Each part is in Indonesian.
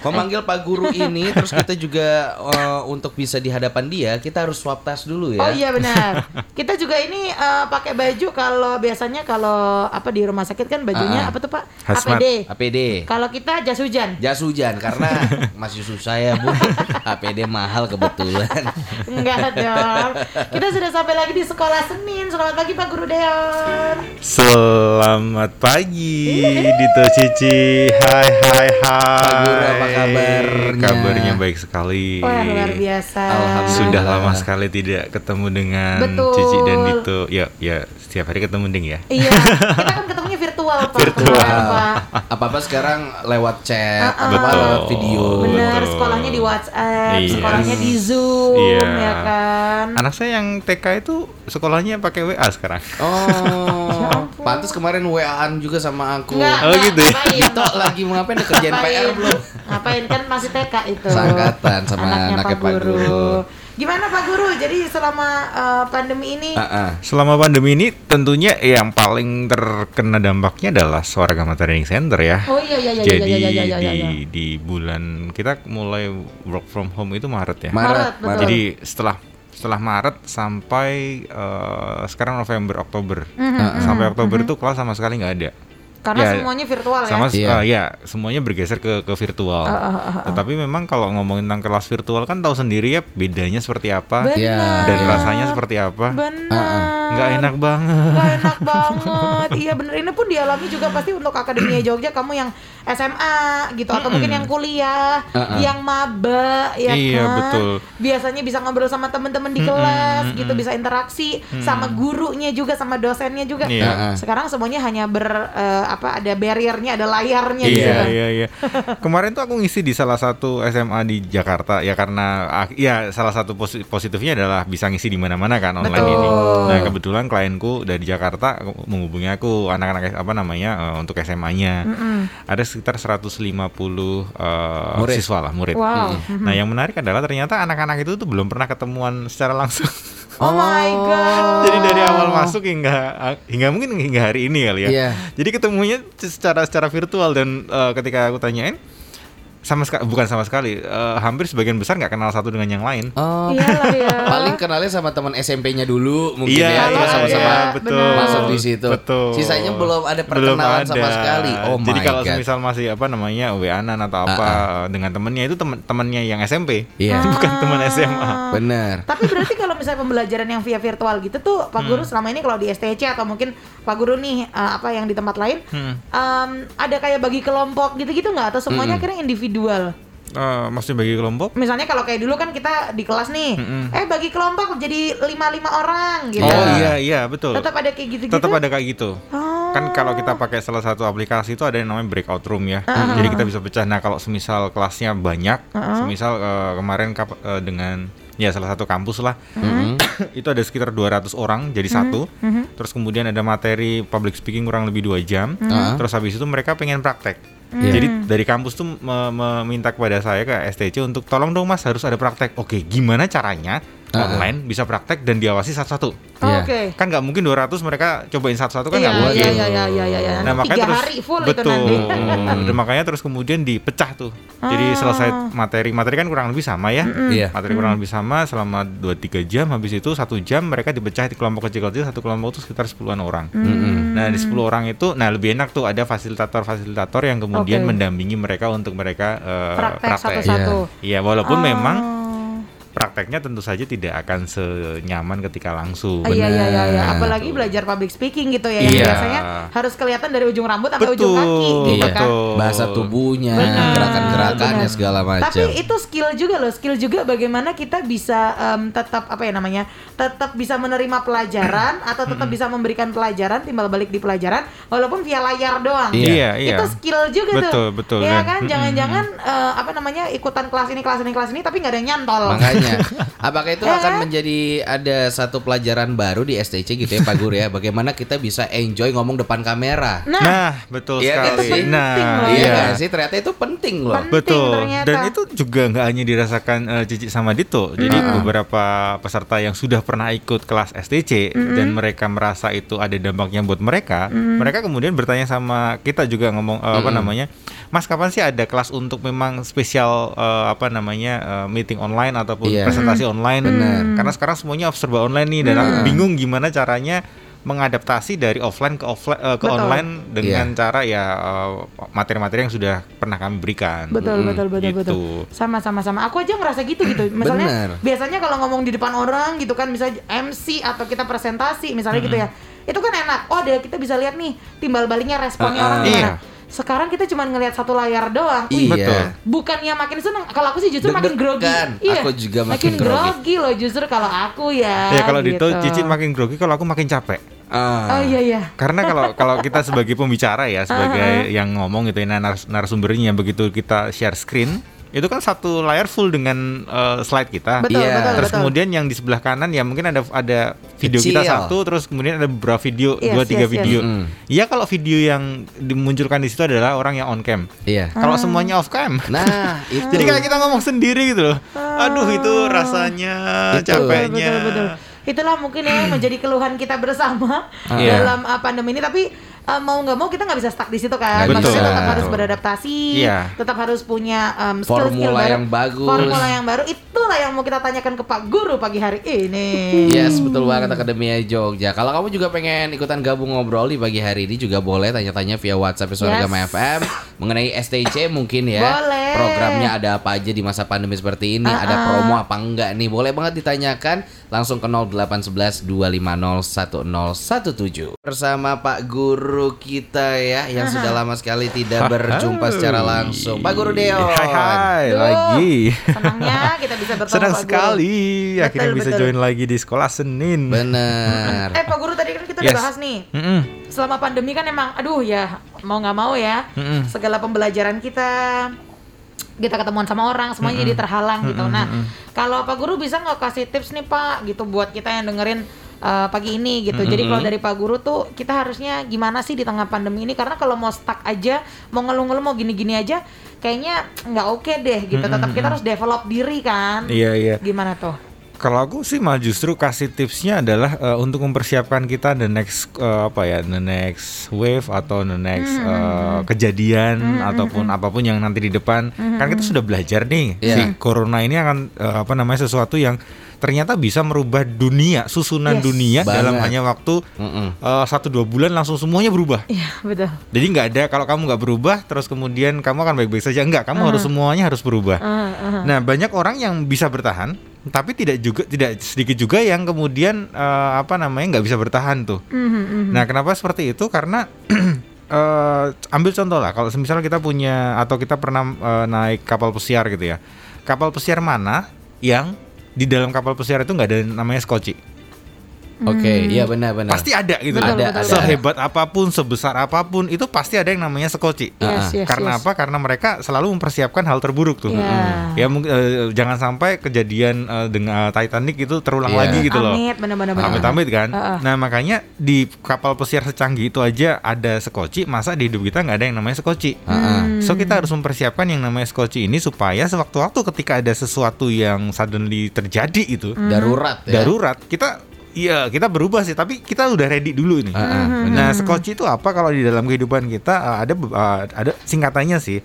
Kalau manggil Pak Guru ini terus kita juga eh, untuk bisa di hadapan dia, kita harus swab tes dulu ya. Oh iya benar. Kita juga ini eh, pakai baju kalau biasanya kalau apa di rumah sakit kan bajunya Ah. apa tuh Pak? Hazmat. APD. APD. Kalau kita jas hujan. Jas hujan karena masih susah ya Bu. APD mahal kebetulan. Enggak dong. Kita sudah sampai lagi di sekolah Senin. Selamat pagi Pak Guru Deon. Selamat pagi Dito Cici Hai hai hai Pak Guru, apa kabarnya? Kabarnya baik sekali Wah luar biasa. Alhamdulillah. Sudah lama sekali tidak ketemu dengan Betul. Cici dan Dito Ya ya setiap hari ketemu Ding ya Iya, kita kan ketemunya virtual Pak. Virtual. Pak. Apa-apa sekarang lewat chat, Ah, ah. apa Betul. video. Bener, Betul. sekolahnya di WhatsApp, Iya. sekolahnya di Zoom, Iya. ya kan? Anak saya yang TK itu sekolahnya pakai WA sekarang Oh, pantas kemarin WA-an juga sama aku. Enggak, Oh, gitu ya? Dito lagi mau ngapain? Ngapain? PR belum? Ngapain kan masih TK itu. Seangkatan sama anaknya Pak Guru. Gimana Pak Guru? Jadi selama eh, pandemi ini Ah, ah. Selama pandemi ini tentunya yang paling terkena dampaknya adalah Suaragama Training Center ya Oh iya iya iya Jadi iya iya iya iya. di iya. di bulan kita mulai work from home itu Maret ya. Maret, Maret, betul. Maret. Jadi setelah setelah Maret sampai eh, sekarang November Oktober. Mhm, Sampai Oktober itu kelas sama sekali nggak ada. Karena Ya, semuanya virtual ya. Sama Iya. eh, ya semuanya bergeser ke ke virtual. Ah, ah, ah, ah. Tetapi memang kalau ngomongin tentang kelas virtual kan tahu sendiri ya bedanya seperti apa Benar. Iya. dan rasanya seperti apa. Benar. Nggak enak banget. Nggak enak banget. Iya bener ini pun dialami juga pasti untuk Akademia Jogja kamu yang SMA gitu atau mungkin yang kuliah, Uh-uh. yang maba ya Iya, kan. betul. Biasanya bisa ngobrol sama temen-temen di kelas gitu, bisa interaksi sama gurunya juga sama dosennya juga. Iya. Sekarang semuanya hanya ber eh, apa ada barriernya, ada layarnya gitu Iya kan. iya iya. Kemarin tuh aku ngisi di salah satu SMA di Jakarta ya karena ya salah satu posi- positifnya adalah bisa ngisi di mana-mana kan online Betul. ini. Nah kebetulan klienku dari Jakarta menghubungi aku anak-anak apa namanya eh, untuk SMA-nya. Ada sekitar 150 eh, Murid. siswa lah murid. Wow. Nah yang menarik adalah ternyata anak-anak itu tuh belum pernah ketemuan secara langsung. Oh my god. Jadi dari awal masuk hingga hingga mungkin hingga hari ini kali ya. Iya. Jadi ketemunya secara secara virtual dan eh, ketika aku tanyain sama sekali bukan sama sekali eh, hampir sebagian besar nggak kenal satu dengan yang lain. Oh, Iyalah ya. paling kenalnya sama teman SMP-nya dulu mungkin Iya, ya, terus iya, sama-sama iya, betul. benar. masuk di situ. Betul. Sisanya belum ada Belum perkenalan sama ada. sekali. Oh Jadi my kalau god. misal masih apa namanya WA-an atau apa eh, dengan temennya itu temen temennya yang SMP. Iya. bukan teman SMA. Bener. Tapi berarti kalau misalnya pembelajaran yang via virtual gitu tuh Pak Guru selama ini kalau di STC atau mungkin Pak Guru nih eh, apa yang di tempat lain Hmm. em, ada kayak bagi kelompok gitu-gitu nggak atau semuanya akhirnya individual? Eh, maksudnya bagi kelompok? Misalnya kalau kayak dulu kan kita di kelas nih, eh bagi kelompok jadi lima lima orang gitu. Oh Iya. iya betul. Tetap ada kayak gitu-gitu. Tetap ada kayak gitu. Oh. Kan kalau kita pakai salah satu aplikasi itu ada yang namanya breakout room ya. Jadi kita bisa pecah. Nah, kalau semisal kelasnya banyak, semisal eh, kemarin kap- eh, dengan ya salah satu kampus lah. itu ada sekitar 200 orang jadi satu. Terus kemudian ada materi public speaking kurang lebih dua jam. Terus habis itu mereka pengen praktek. Jadi dari kampus tuh me- meminta kepada saya ke STC untuk tolong dong Mas harus ada praktek. Oke, gimana caranya online bisa praktek dan diawasi satu-satu? Oh, Iya. Oke. kan nggak mungkin 200 mereka cobain satu-satu kan Iya, nggak mungkin. iya, iya, iya, iya, iya. Nah makanya Tiga terus hari full betul. itu nanti. Dan makanya terus kemudian dipecah tuh. Jadi Ah. selesai materi materi kan kurang lebih sama ya. Iya. Materi kurang lebih sama selama 2-3 jam. Habis itu satu jam mereka dipecah di kelompok kecil-kecil. Satu kelompok itu sekitar 10-an orang. Nah di 10 orang itu, nah lebih enak tuh ada fasilitator-fasilitator yang kemudian Oke. mendampingi mereka untuk mereka eh, Praktek satu-satu. Iya walaupun Oh. memang prakteknya tentu saja tidak akan senyaman ketika langsung. Ah, Iya iya iya iya. Apalagi belajar public speaking gitu ya yang Iya. biasanya harus kelihatan dari ujung rambut sampai ujung kaki gitu Iya. kan. Bahasa tubuhnya, gerakan-gerakannya segala macam. Tapi itu skill juga loh, skill juga bagaimana kita bisa em, tetap apa ya namanya, tetap bisa menerima pelajaran atau tetap bisa memberikan pelajaran timbal balik di pelajaran walaupun via layar doang. Iya, iya. Itu skill juga Betul, tuh. betul, Iya Dan- kan, jangan-jangan eh, apa namanya ikutan kelas ini kelas ini kelas ini tapi nggak ada yang nyantol. Makanya pastinya. Apakah itu akan menjadi ada satu pelajaran baru di STC gitu ya Pak Guru ya? Bagaimana kita bisa enjoy ngomong depan kamera? Nah, Nah, betul kan sekali. sih? Nah, loh, iya ya. kan sih? Ternyata itu penting loh. Penting Betul. ternyata. Dan itu juga nggak hanya dirasakan eh, Cici sama Dito. Jadi beberapa peserta yang sudah pernah ikut kelas STC dan mereka merasa itu ada dampaknya buat mereka, mereka kemudian bertanya sama kita juga ngomong eh, apa namanya, Mas kapan sih ada kelas untuk memang spesial eh, apa namanya eh, meeting online ataupun Iya. presentasi online? Benar. Karena sekarang semuanya serba online nih dan aku bingung gimana caranya mengadaptasi dari offline ke offline eh, ke Betul. online dengan Iya. cara ya eh, materi-materi yang sudah pernah kami berikan. Betul, betul, betul, gitu. betul. Sama, sama, sama. Aku aja ngerasa gitu gitu. Misalnya, Bener. biasanya kalau ngomong di depan orang gitu kan, misalnya MC atau kita presentasi, misalnya gitu ya, itu kan enak. Oh, deh kita bisa lihat nih timbal baliknya responnya Ah, orang gimana. Iya. Sekarang kita cuma ngelihat satu layar doang. Wih, Iya. Betul. bukannya makin seneng. Kalau aku sih justru makin grogi. Iya. Aku juga makin grogi. grogi loh justru kalau aku ya. Ya kalau Dito gitu. Cici makin grogi kalau aku makin capek. Ah. Oh iya iya. Karena kalau kalau kita sebagai pembicara ya, sebagai yang ngomong gitu ya nar- narasumbernya begitu kita share screen, itu kan satu layar full dengan eh, slide kita. Betul, Iya. betul, Terus betul. kemudian yang di sebelah kanan ya mungkin ada ada video kita Kecil. satu, terus kemudian ada beberapa video Yes, dua tiga yes, yes. video. Mm. Iya kalau video yang dimunculkan di situ adalah orang yang on cam. Iya. Kalau semuanya off cam. Nah, itu. Jadi kayak kita ngomong sendiri gitu loh. Aduh itu rasanya Itu. capeknya. Betul, betul, betul. Itulah mungkin ya yang menjadi keluhan kita bersama Iya. dalam uh, pandemi ini. Tapi uh, mau nggak mau kita nggak bisa stuck di situ kan. Nggak Maksudnya tetap harus Betul. beradaptasi, Iya. tetap harus punya um, skill-skill Formula baru, yang bagus. formula yang baru. Itulah yang mau kita tanyakan ke Pak Guru pagi hari ini. Yes, betul banget Akademia Jogja. Kalau kamu juga pengen ikutan gabung ngobrol di pagi hari ini juga boleh tanya-tanya via WhatsApp Suara Yes. FM mengenai STC mungkin ya. Boleh. Programnya ada apa aja di masa pandemi seperti ini? Ada Uh-uh. promo apa enggak nih? Boleh banget ditanyakan langsung ke 0811 250 1017. Bersama Pak Guru kita ya yang sudah lama sekali tidak berjumpa secara langsung. Pak Guru Deo. Hai hai Duh, lagi. Senangnya kita bisa bertemu Senang Pak Guru. sekali akhirnya Betul, bisa betul. join lagi di sekolah Senin. Bener. Eh Pak Guru tadi kan kita Yes. udah bahas nih Mm-mm. selama pandemi kan emang aduh ya mau nggak mau ya Mm-mm. segala pembelajaran kita kita ketemuan sama orang semuanya jadi terhalang gitu. Nah kalau Pak Guru bisa nggak kasih tips nih Pak gitu buat kita yang dengerin uh, pagi ini gitu. Jadi kalau dari Pak Guru tuh kita harusnya gimana sih di tengah pandemi ini? Karena kalau mau stuck aja, mau ngeluh-ngeluh mau gini-gini aja, kayaknya nggak oke deh gitu. Tetap kita harus develop diri kan. Iya iya. Gimana tuh? Kalau aku sih malah justru kasih tipsnya adalah eh, untuk mempersiapkan kita the next eh, apa ya the next wave atau the next eh, kejadian ataupun apa pun yang nanti di depan kan kita sudah belajar nih Iya. si corona ini akan eh, apa namanya sesuatu yang ternyata bisa merubah dunia susunan Yes. dunia dalam Banget. hanya waktu satu dua bulan langsung semuanya berubah. Iya betul. Jadi nggak ada kalau kamu nggak berubah terus kemudian kamu akan baik-baik saja enggak kamu harus semuanya harus berubah. Uh, uh. Nah, banyak orang yang bisa bertahan, tapi tidak juga tidak sedikit juga yang kemudian eh, apa namanya nggak bisa bertahan tuh. Mhm, mhm. Nah, kenapa seperti itu? Karena eh, ambil contoh lah, kalau misalnya kita punya atau kita pernah eh, naik kapal pesiar gitu ya, kapal pesiar mana yang di dalam kapal pesiar itu nggak ada namanya skoci? Oke, iya benar-benar. Pasti ada gitu. Betul, loh. betul. Sehebat apa pun, sebesar apa pun, itu pasti ada yang namanya skoci. Yes, yes, Karena yes. apa? Karena mereka selalu mempersiapkan hal terburuk tuh. Iya. Ya mungkin eh, jangan sampai kejadian eh, dengan Titanic itu terulang Iya. lagi gitu loh. Amit, bener-bener. bener. Amit-amit kan. Heeh. Nah makanya di kapal pesiar secanggih itu aja ada skoci, masa di hidup kita nggak ada yang namanya skoci? Heeh. So kita harus mempersiapkan yang namanya skoci ini supaya sewaktu-waktu ketika ada sesuatu yang suddenly terjadi itu Darurat ya. darurat kita Iya kita berubah sih tapi kita udah ready dulu ini. Heeh, benar. Nah skoci itu apa kalau di dalam kehidupan kita uh, ada uh, ada singkatannya sih.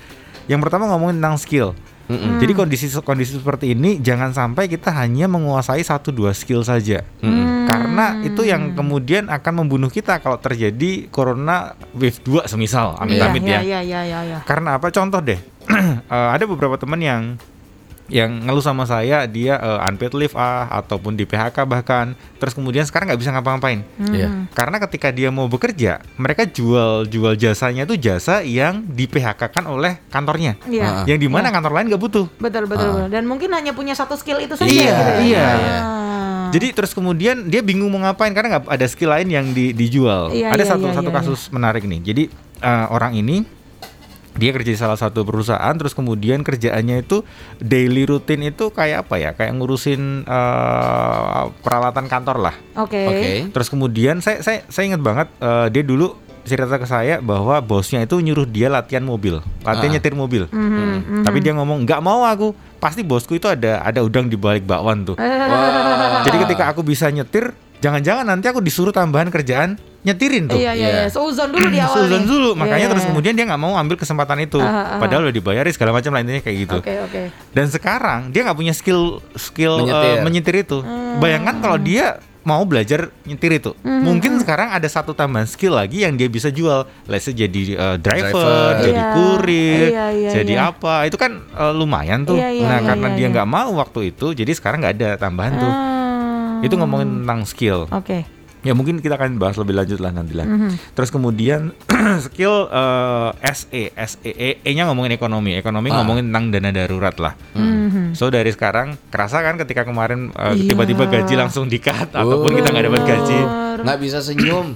Yang pertama ngomongin tentang skill. Mm-mm. Jadi kondisi kondisi seperti ini jangan sampai kita hanya menguasai satu dua skill saja. Mm-mm. Karena itu yang kemudian akan membunuh kita kalau terjadi corona wave 2 semisal amit-amit Iya, ya. Iya, iya, iya, iya. Karena apa? Contoh deh. Eh, ada beberapa teman yang yang ngeluh sama saya dia eh, unpaid leave ah ataupun di PHK bahkan terus kemudian sekarang nggak bisa ngapa-ngapain Iya. karena ketika dia mau bekerja mereka jual jual jasanya itu jasa yang di PHK kan oleh kantornya Iya. Ah. yang di mana kantor lain nggak butuh Betul, betul, Ah. betul. Dan mungkin hanya punya satu skill itu saja Iya, gitu ya. iya. Ah. Jadi terus kemudian dia bingung mau ngapain karena nggak ada skill lain yang di- dijual. Iya, ada iya, satu iya, satu iya, kasus menarik nih. Jadi eh, orang ini dia kerja di salah satu perusahaan terus kemudian kerjaannya itu daily rutin itu kayak apa ya kayak ngurusin uh, peralatan kantor lah Oke. Oke. terus kemudian saya saya saya ingat banget uh, dia dulu cerita ke saya bahwa bosnya itu nyuruh dia latihan mobil latihan Ah. nyetir mobil Mhm, tapi dia ngomong nggak mau aku pasti bosku itu ada ada udang di balik bakwan tuh Wah. jadi ketika aku bisa nyetir jangan-jangan nanti aku disuruh tambahan kerjaan nyetirin tuh Iya iya Iya. iya. Seuzon dulu di awal. Dulu Iya, makanya iya, terus iya. kemudian dia nggak mau ambil kesempatan itu Ah, ah, padahal udah dibayari segala macam lah intinya kayak gitu Oke oke. dan sekarang dia nggak punya skill skill Menyetir. eh, menyetir itu Hmm. bayangkan kalau dia mau belajar nyetir itu mungkin sekarang ada satu tambahan skill lagi yang dia bisa jual let's say jadi eh, driver, Driver. jadi Iya. kurir Iya, iya, jadi iya. apa itu kan eh, lumayan tuh Iya, iya, nah iya, karena iya, dia iya. nggak mau waktu itu jadi sekarang nggak ada tambahan tuh Itu ngomongin tentang skill Oke. Ya mungkin kita akan bahas lebih lanjut lah nanti lah. Mhm. Terus kemudian skill eh, SE, SE, E-nya ngomongin ekonomi, ekonomi Ah. ngomongin tentang dana darurat lah. Mhm. So dari sekarang kerasa kan ketika kemarin eh, Iya. tiba-tiba gaji langsung di-cut ataupun Oh. kita nggak dapat gaji. nggak bisa senyum.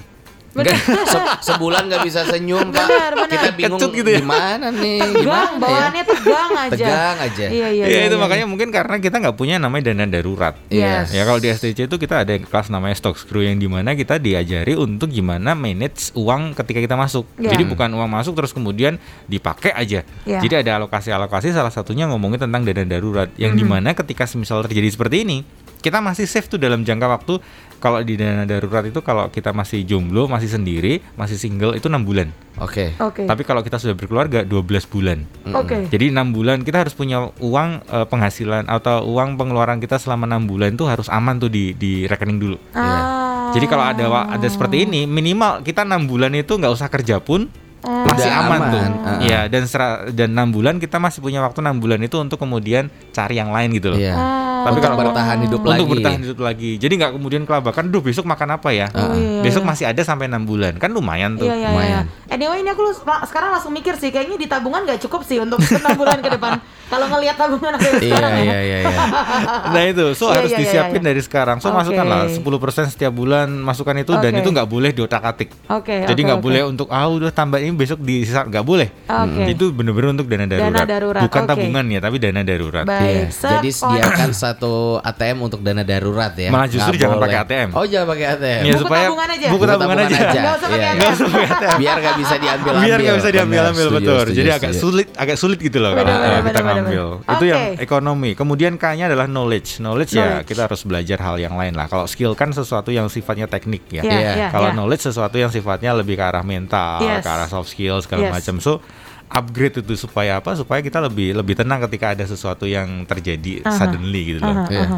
Nggak, se- sebulan nggak bisa senyum pak. Benar. Kita bingung Kecut gitu ya. gimana nih, Tegang, gimana ya? bawaannya tegang aja. Tegang aja. Iya iya. Iya iya, itu iya. makanya mungkin karena kita nggak punya namanya dana darurat. Yes. Ya kalau di STC itu kita ada kelas namanya stock screw yang di mana kita diajari untuk gimana manage uang ketika kita masuk. Ya. Jadi bukan uang masuk terus kemudian dipakai aja. Ya. Jadi ada alokasi-alokasi salah satunya ngomongin tentang dana darurat yang Mhm. di mana ketika semisal terjadi seperti ini kita masih safe tuh dalam jangka waktu kalau di dana darurat itu kalau kita masih jomblo masih sendiri masih single itu enam bulan. Oke. Oke. Tapi kalau kita sudah berkeluarga 12 bulan. Oke. Jadi enam bulan kita harus punya uang eh, penghasilan atau uang pengeluaran kita selama enam bulan itu harus aman tuh di di rekening dulu. Ah. Jadi kalau ada ada seperti ini minimal kita enam bulan itu nggak usah kerja pun Oh. masih Udah aman, aman, tuh. ah. Iya dan sera- dan enam bulan kita masih punya waktu enam bulan itu untuk kemudian cari yang lain gitu loh. Iya. Oh. Tapi Untuk kalau bertahan hidup untuk lagi. bertahan hidup lagi. Jadi nggak kemudian kelabakan, duh besok makan apa ya? Oh, iya, Besok iya. masih ada sampai enam bulan, kan lumayan tuh. Iya iya iya. lumayan. Anyway ini aku lu- sekarang langsung mikir sih kayaknya di tabungan nggak cukup sih untuk 6 bulan ke depan. Kalau ngelihat tabungan aku Iya sekarang ya. iya iya. iya. Nah itu, so Iya, harus iya, iya, disiapin iya. dari sekarang. So Oke. masukkanlah 10% setiap bulan masukan itu dan Oke. itu nggak boleh diotak-atik. Oke. Jadi oke, nggak oke. boleh untuk ah udah tambah ini besok di nggak boleh. Oke. Itu bener-bener untuk dana darurat. darurat, Bukan oke. tabungan ya, tapi dana darurat. Baik. Iya. Jadi sediakan satu ATM untuk dana darurat ya. Malah justru Nggak jangan boleh. pakai ATM. Oh jangan pakai ATM. Ya, Buku supaya tabungan aja. buku tabungan aja. Usah pakai Iya. ATM. Nggak usah pakai ATM. Biar nggak bisa diambil ambil. Biar nggak bisa diambil-ambil betul. Jadi agak sulit. agak sulit gitu loh kalau kita ngambil. benar. Itu yang ekonomi. Kemudian K-nya adalah knowledge. Knowledge, ya kita harus belajar hal yang lain lah. Kalau skill kan sesuatu yang sifatnya teknik ya. Iya, Iya. iya, Kalau iya. knowledge sesuatu yang sifatnya lebih ke arah mental, Yes. ke arah soft skill segala Yes. macam. So upgrade itu supaya apa? Supaya kita lebih lebih tenang ketika ada sesuatu yang terjadi Aha. suddenly gitu loh. Aha, Iya. aha.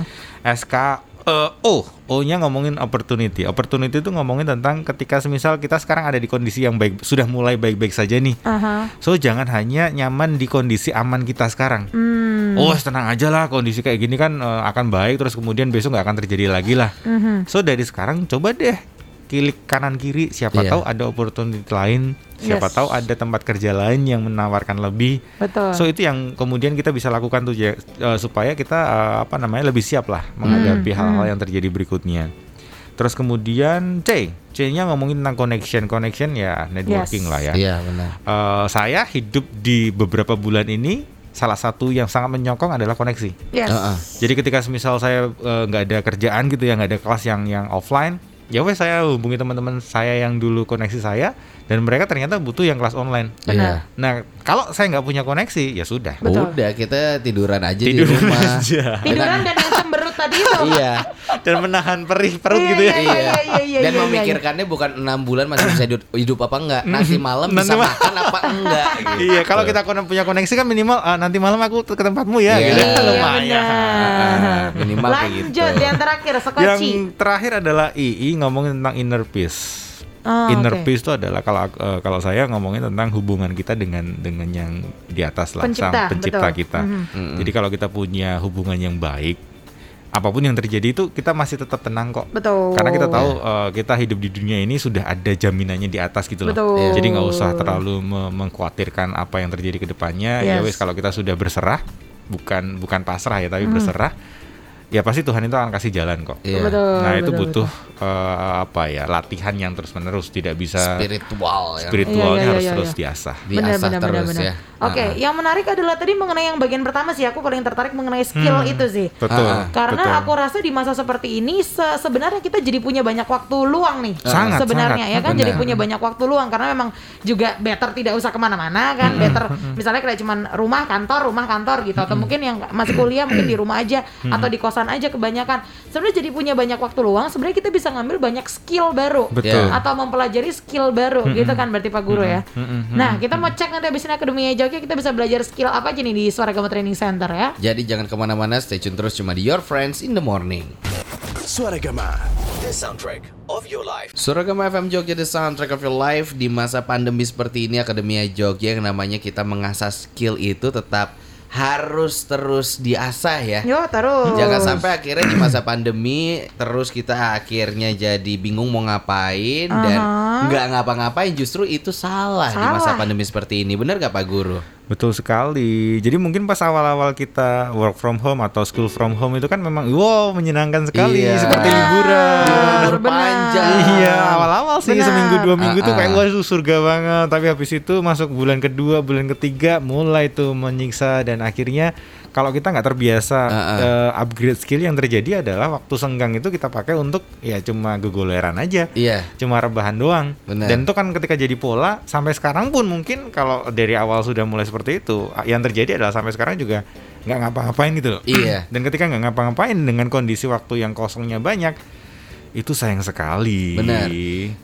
SK eh, O, O-nya ngomongin opportunity. Opportunity itu ngomongin tentang ketika semisal kita sekarang ada di kondisi yang baik, sudah mulai baik-baik saja nih. Aha. So jangan hanya nyaman di kondisi aman kita sekarang. Hmm. Oh tenang aja lah kondisi kayak gini kan eh, akan baik terus kemudian besok nggak akan terjadi lagi lah. Mhm. So dari sekarang coba deh klik kanan kiri siapa Iya. tahu ada opportunity lain, siapa Yes. tahu ada tempat kerja lain yang menawarkan lebih. Betul. So itu yang kemudian kita bisa lakukan tuh ya, eh, supaya kita eh, apa namanya lebih siap lah menghadapi Hmm, hal-hal hmm. yang terjadi berikutnya. Terus kemudian C, C-nya ngomongin tentang connection, connection ya networking Yes. lah ya. Iya benar. Eh, saya hidup di beberapa bulan ini salah satu yang sangat menyokong adalah koneksi. yes. Heeh. Jadi ketika semisal saya nggak ada kerjaan gitu ya, nggak ada kelas yang yang offline, ya wes saya hubungi teman-teman saya yang dulu koneksi saya dan mereka ternyata butuh yang kelas online. Iya. Nah kalau saya nggak punya koneksi ya sudah. Betul. Udah kita tiduran aja Tidur di rumah. aja Tiduran dan yang cemberut tadi itu. iya. dan menahan perih perut Iya, gitu ya. iya, iya, iya, iya, Dan iya, memikirkannya bukan enam bulan masih bisa hidup, hidup apa enggak. Nanti malam bisa ma- makan apa enggak. gitu. Iya, kalau kita kon- punya koneksi kan minimal ah, nanti malam aku ke tempatmu ya, Iya. gitu. Iya, Lumayan. benar. Minimal kayak Lanjut gitu. yang terakhir Yang skoci. terakhir adalah II ngomongin tentang inner peace. Oh, inner oke. peace itu adalah kalau eh, kalau saya ngomongin tentang hubungan kita dengan dengan yang di atas lah, Pencipta, sang pencipta betul. kita. Mhm. Mm-mm. Jadi kalau kita punya hubungan yang baik, apa pun yang terjadi itu kita masih tetap tenang kok. Betul. Karena kita tahu eh, kita hidup di dunia ini sudah ada jaminannya di atas gitu loh. Betul. Jadi nggak usah terlalu me- mengkhawatirkan apa yang terjadi ke depannya. Ya Yes. wes kalau kita sudah berserah, bukan bukan pasrah ya, tapi Hmm. berserah. Ya pasti Tuhan itu akan kasih jalan kok. Iya. Betul. nah itu betul, butuh eh, apa ya latihan yang terus menerus tidak bisa Spiritual ya. spiritualnya Iya, iya, harus iya, terus iya. diasah. Diasah terus ya. Oke, Ah, yang menarik adalah tadi mengenai yang bagian pertama sih aku paling tertarik mengenai skill itu sih. Betul. Ah, ah. Karena betul. aku rasa di masa seperti ini se- sebenarnya kita jadi punya banyak waktu luang nih. Sangat, sebenarnya sangat. ya kan Benar. jadi punya banyak waktu luang karena memang juga better tidak usah ke mana-mana kan, better misalnya kayak cuman rumah kantor rumah kantor gitu atau mungkin yang masih kuliah mungkin di rumah aja atau di kosan aja kebanyakan. Sebenarnya jadi punya banyak waktu luang. Sebenarnya kita bisa ngambil banyak skill baru Betul. Ya. atau mempelajari skill baru gitu kan berarti Pak Guru ya. Nah kita mau cek nanti abis ini Akademi Jogja kita bisa belajar skill apa aja nih di Suara Gama Training Center ya. Jadi jangan ke mana-mana, stay tune terus cuma di Your Friends in the Morning. Suara Gama, the soundtrack of your life. Suragama FM Jogja The Soundtrack of Your Life Di masa pandemi seperti ini Akademia Jogja yang namanya kita mengasah skill itu tetap harus terus diasah ya Yo terus. Jangan sampai akhirnya di masa pandemi terus kita akhirnya jadi bingung mau ngapain dan Aha. nggak ngapa-ngapain justru itu salah, di masa Salah. pandemi seperti ini. Bener gak Pak Guru? Betul sekali. Jadi mungkin pas awal-awal kita work from home atau school from home itu kan memang wow menyenangkan sekali Iya. seperti liburan. Libur benar. panjang. Iya, awal-awal sih Benar. seminggu dua minggu tuh Ah, kayak ah. wah itu surga banget. Tapi habis itu masuk bulan kedua, bulan ketiga mulai tuh menyiksa dan akhirnya kalau kita nggak terbiasa Ah, ah. eh, upgrade skill yang terjadi adalah waktu senggang itu kita pakai untuk ya cuma gegoleran aja. Iya. Cuma rebahan doang. Benar. Dan itu kan ketika jadi pola sampai sekarang pun mungkin kalau dari awal sudah mulai seperti itu, yang terjadi adalah sampai sekarang juga nggak ngapa-ngapain gitu loh. Iya. Dan ketika nggak ngapa-ngapain dengan kondisi waktu yang kosongnya banyak, itu sayang sekali. Benar.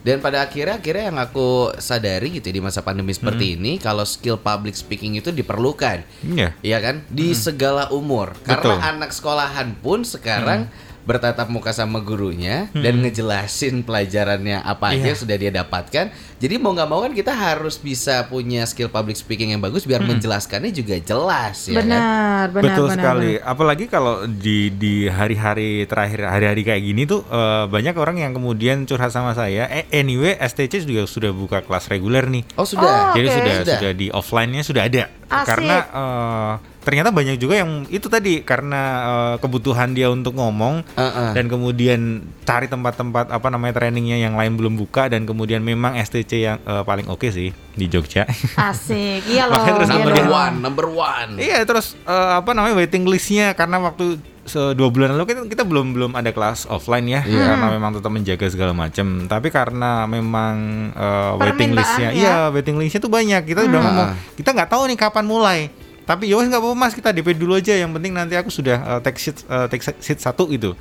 Dan pada akhirnya akhirnya yang aku sadari gitu ya, di masa pandemi seperti ini kalau skill public speaking itu diperlukan. Iya. Iya kan? Di segala umur. Karena Betul. anak sekolahan pun sekarang bertatap muka sama gurunya dan ngejelasin pelajarannya apa aja yang sudah dia dapatkan. Jadi mau nggak mau kan kita harus bisa punya skill public speaking yang bagus biar menjelaskannya juga jelas ya kan? Benar, benar, Betul benar, sekali. benar. Apalagi kalau di di hari-hari terakhir hari-hari kayak gini tuh eh, banyak orang yang kemudian curhat sama saya. Eh, anyway, STC juga sudah buka kelas reguler nih. Oh sudah. Oh, Jadi Oke. sudah Sudah. sudah di offline-nya sudah ada. Asik. Karena eh, ternyata banyak juga yang itu tadi karena eh, kebutuhan dia untuk ngomong Heeh. dan kemudian cari tempat-tempat apa namanya trainingnya yang lain belum buka dan kemudian memang STC yang eh, paling oke sih di Jogja. Asik. Iya loh. Makanya terus iya Number loh. one, number one. Iya terus eh, apa namanya waiting listnya karena waktu se- dua bulan lalu kan kita belum belum ada kelas offline ya Iya. karena memang tetap menjaga segala macam tapi karena memang eh, waiting listnya Permintaannya. iya waiting listnya tuh banyak kita udah ngomong kita nggak tahu nih kapan mulai tapi ya wes nggak apa-apa mas kita DP dulu aja yang penting nanti aku sudah eh, take sheet eh, take sheet satu gitu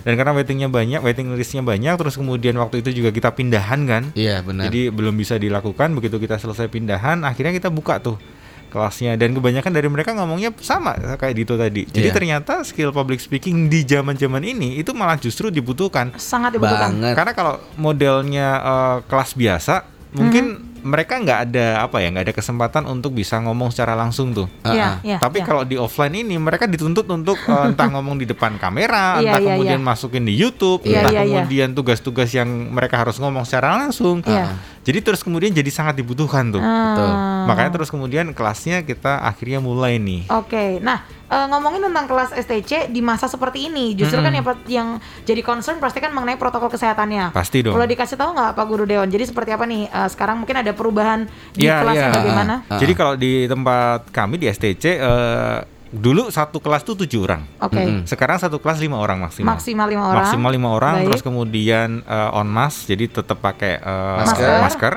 dan karena waitingnya banyak waiting listnya banyak terus kemudian waktu itu juga kita pindahan kan Iya benar. jadi belum bisa dilakukan begitu kita selesai pindahan akhirnya kita buka tuh kelasnya dan kebanyakan dari mereka ngomongnya sama kayak Dito tadi. Jadi Iya. ternyata skill public speaking di zaman-zaman ini itu malah justru dibutuhkan. Sangat dibutuhkan. banget. Karena kalau modelnya eh, kelas biasa mungkin mereka nggak ada apa ya nggak ada kesempatan untuk bisa ngomong secara langsung tuh. Iya, iya. Tapi iya. kalau di offline ini mereka dituntut untuk eh, entah ngomong di depan kamera, Iya, entah iya, kemudian iya. masukin di YouTube, Iya, entah iya, iya. kemudian tugas-tugas yang mereka harus ngomong secara langsung. Iya. Jadi terus kemudian jadi sangat dibutuhkan tuh. Betul. Ah. Makanya terus kemudian kelasnya kita akhirnya mulai nih. Oke, nah eh, ngomongin tentang kelas STC di masa seperti ini, justru kan yang, yang jadi concern pasti kan mengenai protokol kesehatannya. Pasti dong. Boleh dikasih tahu nggak Pak Guru Dewan? Jadi seperti apa nih? eh, sekarang mungkin ada perubahan di Iya, kelasnya iya. bagaimana? Ah. Jadi kalau di tempat kami di STC eh, dulu satu kelas tuh tujuh orang. Oke, Mm-mm. Sekarang satu kelas lima orang maksimal. maksimal lima orang. Maksimal lima orang. Baik. Terus kemudian eh, on mask, jadi tetap pakai eh, Masker. masker.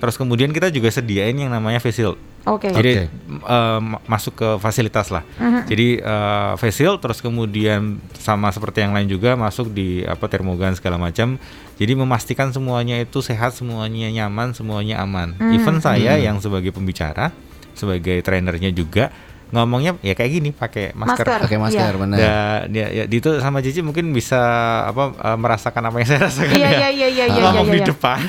Terus kemudian kita juga sediain yang namanya face shield. Oke. Jadi Oke. eh, ma- masuk ke fasilitas lah. Mhm. Jadi eh, face shield terus kemudian sama seperti yang lain juga masuk di apa termogan segala macam. Jadi memastikan semuanya itu sehat, semuanya nyaman, semuanya aman. Mhm. Even saya yang sebagai pembicara, sebagai trainernya juga ngomongnya ya kayak gini pakai masker. Masker. Pakai masker Iya. benar. Dan ya, ya itu sama Cici mungkin bisa apa eh, merasakan apa yang saya rasakan Iya, ya. iya, iya, iya, iya, ngomong iya, di iya. depan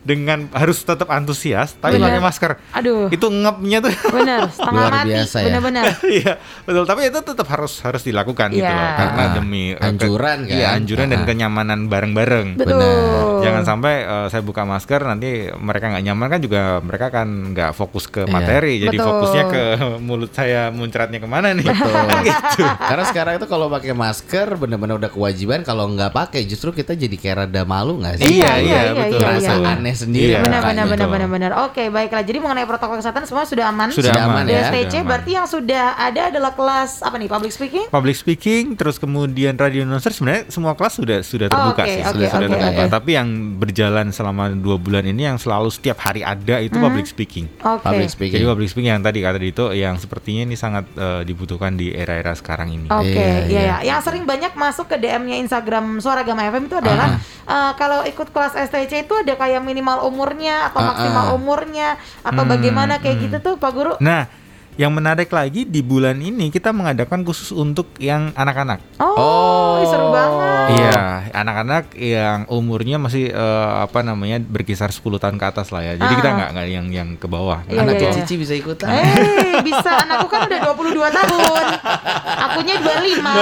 dengan harus tetap antusias tapi pakai masker. Aduh. Itu ngepnya tuh Bener, setengah Luar mati. biasa ya. Bener-bener. Iya, betul. Tapi itu tetap harus harus dilakukan gitu Iya. loh karena Ah, demi eh, ke- anjuran kan? Iya, anjuran dan Ah. kenyamanan bareng-bareng. Betul. Jangan sampai eh, saya buka masker nanti mereka nggak nyaman kan juga mereka kan nggak fokus ke Iya. materi, jadi Betul. fokusnya ke mulut saya muncratnya ke mana nih? Kan gitu. Karena sekarang itu kalau pakai masker bener-bener udah kewajiban kalau nggak pakai justru kita jadi kayak rada malu nggak sih? Iya, iya, iya, iya, betul. iya, iya. Aneh sendiri. Iya. Benar benar benar betul. benar benar. Oke, baiklah. Jadi mengenai protokol kesehatan semua sudah aman. Sudah Sudah aman ya. STC Sudah aman. berarti yang sudah ada adalah kelas apa nih? Public speaking? Public speaking, terus kemudian radio announcer sebenarnya semua kelas sudah sudah Oh, terbuka oke, sih, oke, sudah sudah oke, terbuka. oke. Tapi yang berjalan selama dua bulan ini yang selalu setiap hari ada itu public speaking. Oke. Public speaking. Jadi public speaking yang tadi kata itu yang sepertinya ini sangat eh, dibutuhkan di era-era sekarang ini. Oke, Iya, iya iya. ya. Yang sering banyak masuk ke DM-nya Instagram Suara Gama FM itu adalah eh, kalau ikut kelas STC itu ada kayak minimal umurnya atau Ah, maksimal ah. umurnya atau Hmm, bagaimana kayak hmm. gitu tuh Pak Guru. Nah, yang menarik lagi di bulan ini kita mengadakan khusus untuk yang anak-anak. Oh, Oh. seru banget. Iya, anak-anak yang umurnya masih eh, apa namanya berkisar 10 tahun ke atas lah ya. Jadi Ah. kita nggak nggak yang yang ke bawah. Iya, Anak iya, iya. Cici bisa ikutan. Eh, bisa. Anakku kan udah 22 tahun. Akunya 25.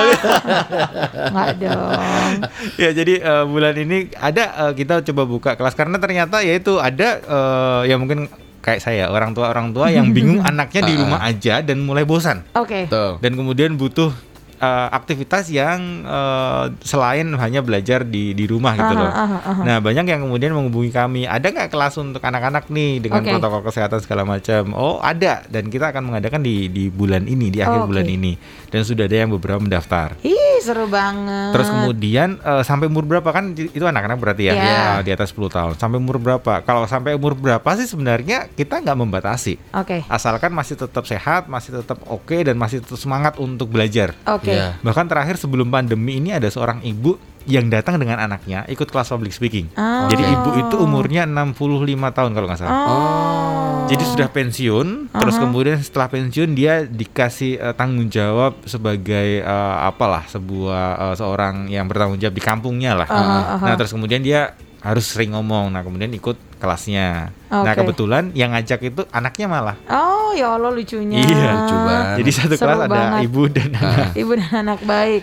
Enggak dong. ya jadi eh, bulan ini ada eh, kita coba buka kelas karena ternyata yaitu ada eh, ya mungkin kayak saya orang tua orang tua yang bingung anaknya di Ah. rumah aja dan mulai bosan Oke. Tuh. dan kemudian butuh eh, aktivitas yang eh, selain hanya belajar di di rumah gitu Aha, loh. aha, aha. Nah banyak yang kemudian menghubungi kami, ada nggak kelas untuk anak-anak nih dengan Oke. protokol kesehatan segala macam? Oh ada dan kita akan mengadakan di di bulan ini di akhir Oke. bulan ini dan sudah ada yang beberapa mendaftar. Ih, seru banget. Terus kemudian eh, sampai umur berapa kan itu anak-anak berarti ya Iya. Eh, di atas 10 tahun. Sampai umur berapa? Kalau sampai umur berapa sih sebenarnya kita nggak membatasi. Oke. Asalkan masih tetap sehat, masih tetap oke dan masih tetap semangat untuk belajar. Oke. Iya. Bahkan terakhir sebelum pandemi ini ada seorang ibu yang datang dengan anaknya ikut kelas public speaking. Oh. Jadi ibu itu umurnya 65 tahun kalau nggak salah. Oh. Jadi sudah pensiun, terus kemudian setelah pensiun dia dikasih eh, tanggung jawab sebagai eh, apalah sebuah eh, seorang yang bertanggung jawab di kampungnya lah. Aha, aha. Nah terus kemudian dia harus sering ngomong, nah kemudian ikut kelasnya. Nah Oke. kebetulan yang ngajak itu anaknya malah. Oh, ya Allah lucunya. Iya, lucu banget. Jadi satu Seru kelas ada banget. ibu dan anak. Ibu dan anak baik.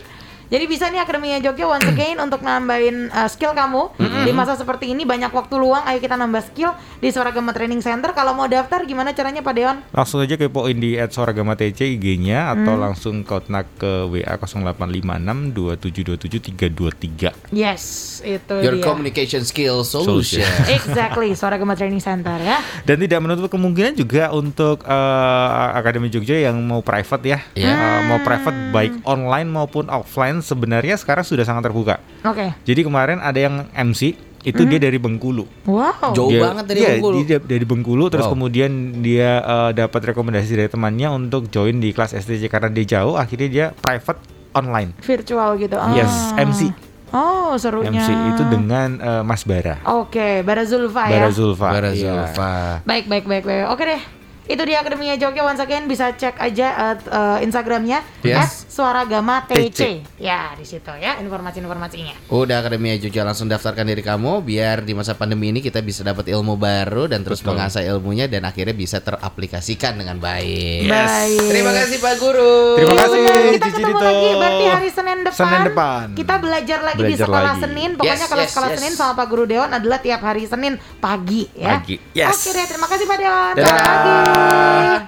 Jadi bisa nih Akademinya Jogja once again untuk nambahin uh, skill kamu di masa seperti ini banyak waktu luang. Ayo kita nambah skill di Suara Gama Training Center. Kalau mau daftar gimana caranya Pak Deon? Langsung aja kepoin di @soragama TC IG-nya Hmm. atau langsung kontak ke WA 0856 2727 323. Yes, itu Your dia. communication skill solution. Exactly, Suara Gama Training Center ya. Dan tidak menutup kemungkinan juga untuk eh, Akademi Jogja yang mau private ya, Iya. Eh, mau private baik online maupun offline sebenarnya sekarang sudah sangat terbuka. Oke. Jadi kemarin ada yang MC itu dia dari Bengkulu. Wow. Jauh Dia- banget dari iya, Bengkulu. Dia dari Bengkulu terus Wow. kemudian dia eh, dapat rekomendasi dari temannya untuk join di kelas STC karena dia jauh akhirnya dia private online. Virtual gitu. Ah. Yes, MC. Oh, serunya. MC itu dengan eh, Mas Bara. Oke, Bara Zulfa ya. Bara Zulfa. Bara Iya. Zulfa. Baik, baik, baik, baik. Oke deh. Itu dia Akademinya Jogja once again bisa cek aja uh, uh, Instagramnya Yes. @suaragama TC. TC. Ya, di situ ya informasi-informasinya. Udah Akademi Jogja langsung daftarkan diri kamu biar di masa pandemi ini kita bisa dapat ilmu baru dan terus Betul. mengasah ilmunya dan akhirnya bisa teraplikasikan dengan baik. Baik. Terima kasih Pak Guru. Terima Iya, kasih, benar. Kita Cici ketemu Dito. lagi berarti hari Senin depan. Senin depan. Kita belajar lagi di Belajar sekolah lagi. Senin. Pokoknya Yes, kalau yes, sekolah yes. Senin sama Pak Guru Dewan adalah tiap hari Senin pagi ya. Pagi. Yes. Oke deh, terima kasih Pak Dewan. Dadah. Selamat pagi. 감사합니다.